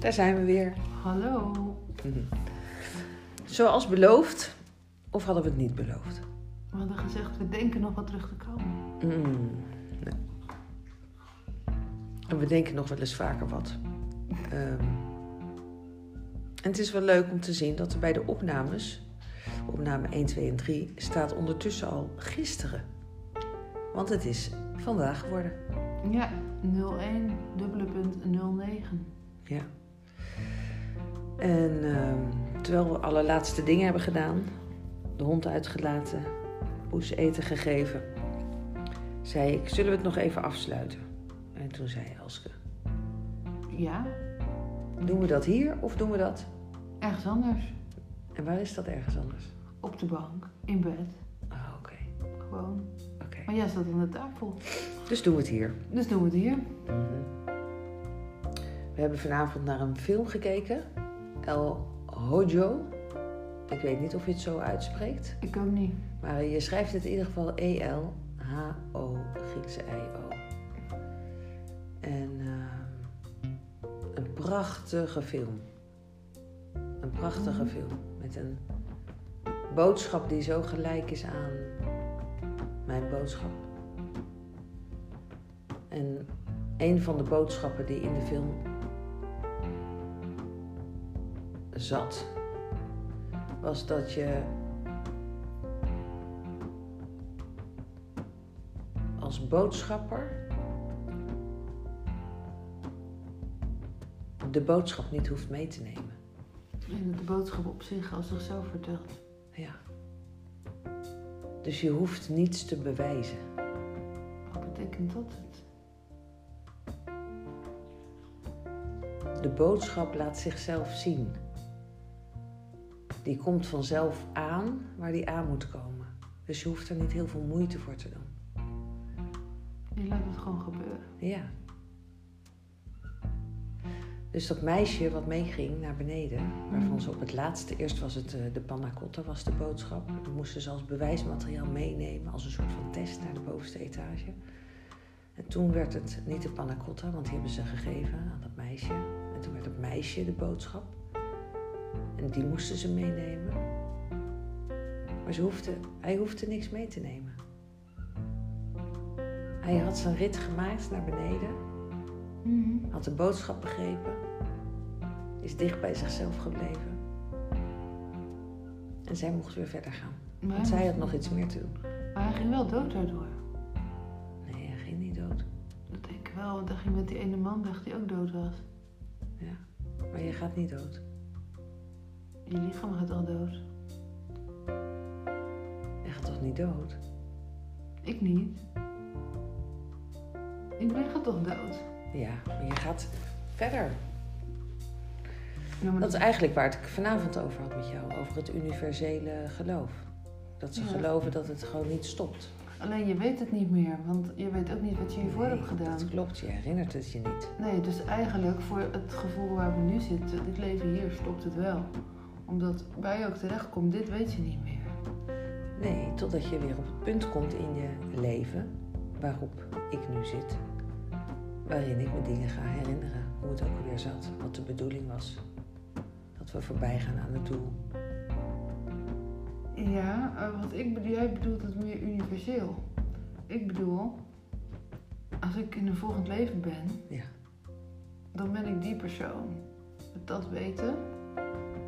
daar zijn we weer. Hallo. Zoals beloofd, of hadden we het niet beloofd? We hadden gezegd, we denken nog wat terug te komen. Mm, nee. En we denken nog wel eens vaker wat. Ehm, en het is wel leuk om te zien dat er bij de opnames, opname 1, 2 en 3, staat ondertussen al gisteren. Want het is vandaag geworden. Ja, 01, dubbele punt 09. Ja. En ehm, terwijl we alle laatste dingen hebben gedaan, de hond uitgelaten, poes eten gegeven, zei ik, zullen we het nog even afsluiten? En toen zei Elske, Ja, doen we dat hier of doen we dat? ergens anders. En waar is dat ergens anders? Op de bank, in bed, Ah, oké. gewoon. oké. Maar jij staat aan de tafel. Dus doen we het hier. Dus doen we het hier. Mhm. We hebben vanavond naar een film gekeken. El Hojo. Ik weet niet of je het zo uitspreekt. Ik ook niet. Maar je schrijft het in ieder geval E-L-H-O, Griekse I-O. En ehm, een prachtige film. Een prachtige film. Met een boodschap die zo gelijk is aan mijn boodschap. En een van de boodschappen die in de film zat, was dat je als boodschapper de boodschap niet hoeft mee te nemen. En dat de boodschap op zich als zichzelf vertelt. Ja. Dus je hoeft niets te bewijzen. Wat betekent dat het? De boodschap laat zichzelf zien. Die komt vanzelf aan waar die aan moet komen. Dus je hoeft er niet heel veel moeite voor te doen. Je laat het gewoon gebeuren. Ja. Dus dat meisje wat meeging naar beneden, waarvan ze op het laatste, eerst was het eh, de panna cotta, was de boodschap. Dat moesten ze als bewijsmateriaal meenemen, als een soort van test naar de bovenste etage. En toen werd het niet de panna cotta, want die hebben ze gegeven aan dat meisje. En toen werd het meisje de boodschap. En die moesten ze meenemen. Maar ze hoefde, hij hoefde niks mee te nemen. Hij had zijn rit gemaakt naar beneden Mhm. had de boodschap begrepen, is dicht bij zichzelf gebleven. En zij mocht weer verder gaan. Maar, Want zij had nog iets meer te doen. maar hij ging wel dood daardoor. Nee, hij ging niet dood. Dat denk ik wel, want hij ging met die ene man weg die ook dood was. Ja. Maar je gaat niet dood. Je lichaam gaat al dood. Je gaat toch niet dood? Ik niet. Iedereen gaat toch dood? Ja, maar je gaat verder. Ja, Dat is eigenlijk waar ik vanavond over had met jou. Over het universele geloof. Dat ze Ja. geloven dat het gewoon niet stopt. Alleen je weet het niet meer, want je weet ook niet wat je hiervoor Nee, hebt gedaan. Dat klopt, je herinnert het je niet. Nee, dus eigenlijk voor het gevoel waar we nu zitten, dit leven hier, stopt het wel. Omdat waar je ook terechtkomt, dit weet je niet meer. Nee, totdat je weer op het punt komt in je leven waarop ik nu zit. Waarin ik me dingen ga herinneren. Hoe het ook alweer zat. Wat de bedoeling was. Dat we voorbij gaan aan het doel. Ja, eh, wat ik bedoel, jij bedoelt het meer universeel. Ik bedoel, als ik in een volgend leven ben, Ja. dan ben ik die persoon. Met dat weten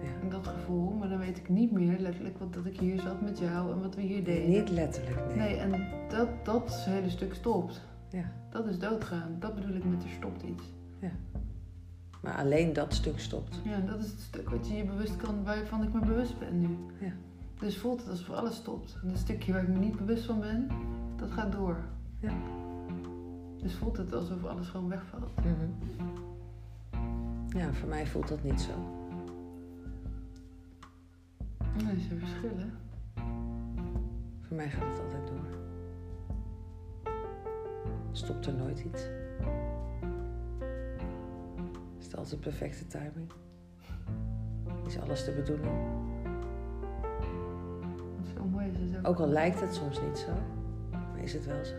ja. en dat gevoel, maar dan weet ik niet meer letterlijk wat dat ik hier zat met jou en wat we hier deden. Niet letterlijk, nee. Nee, en dat, dat hele stuk stopt. Ja. Dat is doodgaan. Dat bedoel ik met er stopt iets. Maar alleen dat stuk stopt. Ja, dat is het stuk wat je je bewust kan, waarvan ik me bewust ben nu. Ja. Dus voelt het alsof alles stopt. En het stukje waar ik me niet bewust van ben, dat gaat door. Ja. Dus voelt het alsof alles gewoon wegvalt. Mhm. Ja, voor mij voelt dat niet zo. Ja, dat is een verschil, hè? Voor mij gaat het altijd door. Stopt er nooit iets. Is het altijd perfecte timing? Is alles de bedoeling? Zo mooi is het ook. Ook al lijkt het soms niet zo, maar is het wel zo?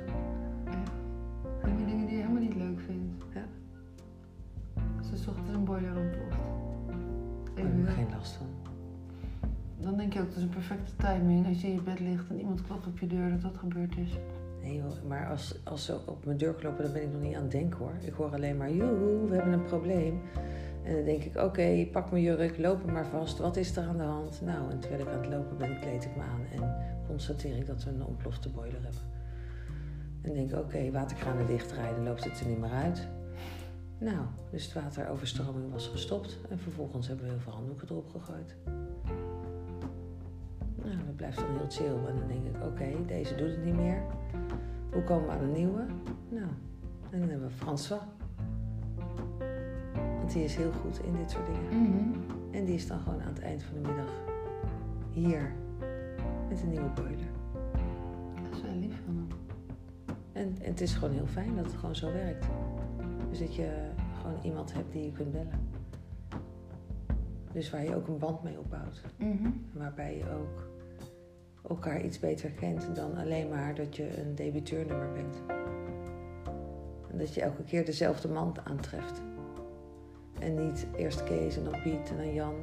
Perfecte timing. Als je in je bed ligt en iemand klopt op je deur, dat dat gebeurd is. Nee hoor, maar als, als ze op mijn deur kloppen, dan ben ik nog niet aan het denken hoor. Ik hoor alleen maar, joehoe, we hebben een probleem. En dan denk ik, oké, pak mijn jurk, loop hem maar vast. Wat is er aan de hand? Nou, en terwijl ik aan het lopen ben, kleed ik me aan en constateer ik dat we een ontplofte boiler hebben. En denk oké, waterkranen dichtdraaien, loopt het er niet meer uit. Nou, dus de wateroverstroming was gestopt en vervolgens hebben we heel veel handdoeken erop gegooid. Blijft dan heel chill. En dan denk ik, oké, deze doet het niet meer. Hoe komen we aan een nieuwe? Nou, en dan hebben we François. Want die is heel goed in dit soort dingen. Mhm. En die is dan gewoon aan het eind van de middag hier met een nieuwe boiler. Dat is wel lief van hem. En, en het is gewoon heel fijn dat het gewoon zo werkt. Dus dat je gewoon iemand hebt die je kunt bellen. Dus waar je ook een band mee opbouwt. Mhm. Waarbij je ook elkaar iets beter kent dan alleen maar dat je een debuteurnummer bent. En dat je elke keer dezelfde man aantreft. En niet eerst Kees en dan Piet en dan Jan.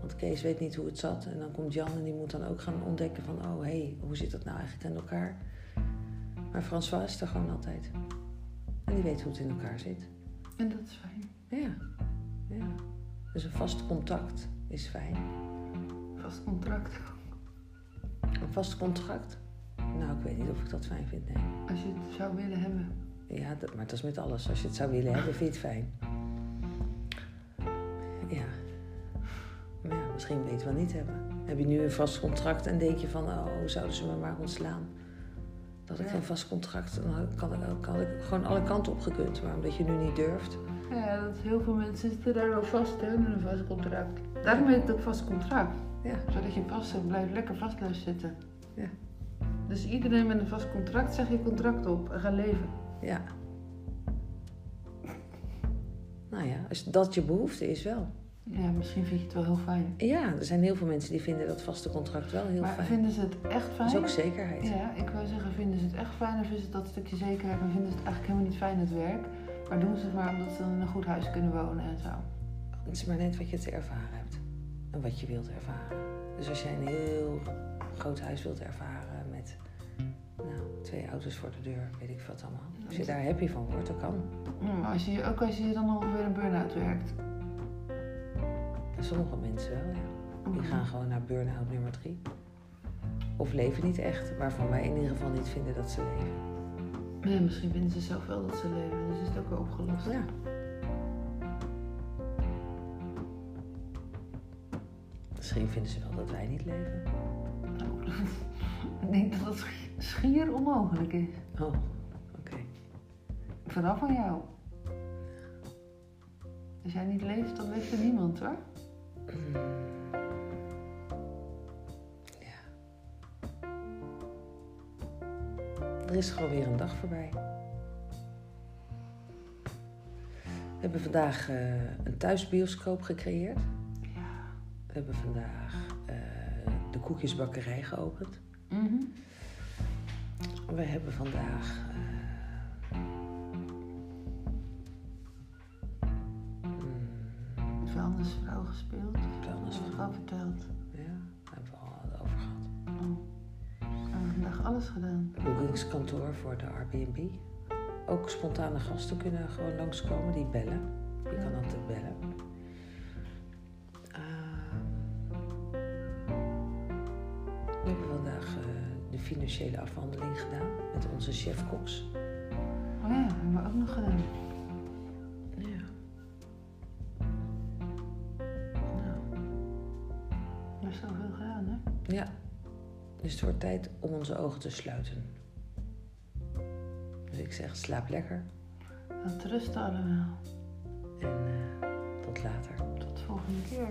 Want Kees weet niet hoe het zat. En dan komt Jan en die moet dan ook gaan ontdekken van... oh, hé, hey, hoe zit dat nou eigenlijk in elkaar? Maar François is er gewoon altijd. En die weet hoe het in elkaar zit. En dat is fijn. Ja, ja. Dus een vast contact is fijn. Vast contract. Een vast contract? Nou, ik weet niet of ik dat fijn vind, nee. Als je het zou willen hebben. Ja, dat, maar dat is met alles. Als je het zou willen hebben, vind je het fijn. Ja. Maar ja, misschien weet je het wel niet hebben. Heb je nu een vast contract en denk je van, oh, zouden ze me maar ontslaan? Dat ik Ja. geen vast contract, dan kan ik, kan ik gewoon alle kanten op gekund. Maar omdat je nu niet durft. Ja, dat heel veel mensen zitten daar wel vast hè, met een vast contract. Daarom heet het ook vast contract. Ja, Zodat je vast zit, blijft lekker vast blijft zitten. Ja. Dus iedereen met een vast contract, zeg je contract op en ga leven. ja. Nou ja, als dat je behoefte is wel. Ja, misschien vind je het wel heel fijn. Ja, er zijn heel veel mensen die vinden dat vaste contract wel heel maar fijn. vinden ze het echt Dat fijn? is ook zekerheid. Ja, ik wil zeggen, vinden ze het echt fijn of is het dat stukje zekerheid en vinden ze het eigenlijk helemaal niet fijn het werk? Maar doen ze het maar omdat ze dan in een goed huis kunnen wonen en zo. Het is maar net wat je te ervaren hebt en wat je wilt ervaren. Dus als jij een heel groot huis wilt ervaren met nou, twee auto's voor de deur, weet ik wat allemaal. Als je daar happy van wordt, dat kan. Ja, maar als je, ook als je dan ongeveer een burn-out werkt. Sommige mensen wel, ja. Die gaan gewoon naar burn-out nummer drie. Of leven niet echt, waarvan wij in ieder geval niet vinden dat ze leven. Ja, misschien vinden ze zelf wel dat ze leven, dus is het ook wel opgelost. Ja. Misschien vinden ze wel dat wij niet leven. Nou, ik denk dat dat schi- schier onmogelijk is. Oh, oké. Vooral van jou. Als jij niet leeft, dan leeft er niemand hoor. Ja. Er is gewoon weer een dag voorbij. We hebben vandaag eh, een thuisbioscoop gecreëerd. We hebben vandaag eh, de koekjesbakkerij geopend. Mhm. We hebben vandaag. eh, mm, Vuilnisvrouw gespeeld. Vuilnisvrouw. Verteld. ja, daar hebben we al over gehad. Oh. We hebben vandaag alles gedaan. boekingskantoor voor de Airbnb. Ook spontane gasten kunnen gewoon langskomen die bellen. Je kan altijd bellen. Financiële afhandeling gedaan met onze chef Cox. Oh ja, dat hebben we ook nog gedaan. Ja. Nou, is zoveel gedaan hè. ja. Dus het wordt tijd om onze ogen te sluiten. Dus ik zeg slaap lekker Dat rusten allemaal. en eh, tot later. Tot de volgende keer.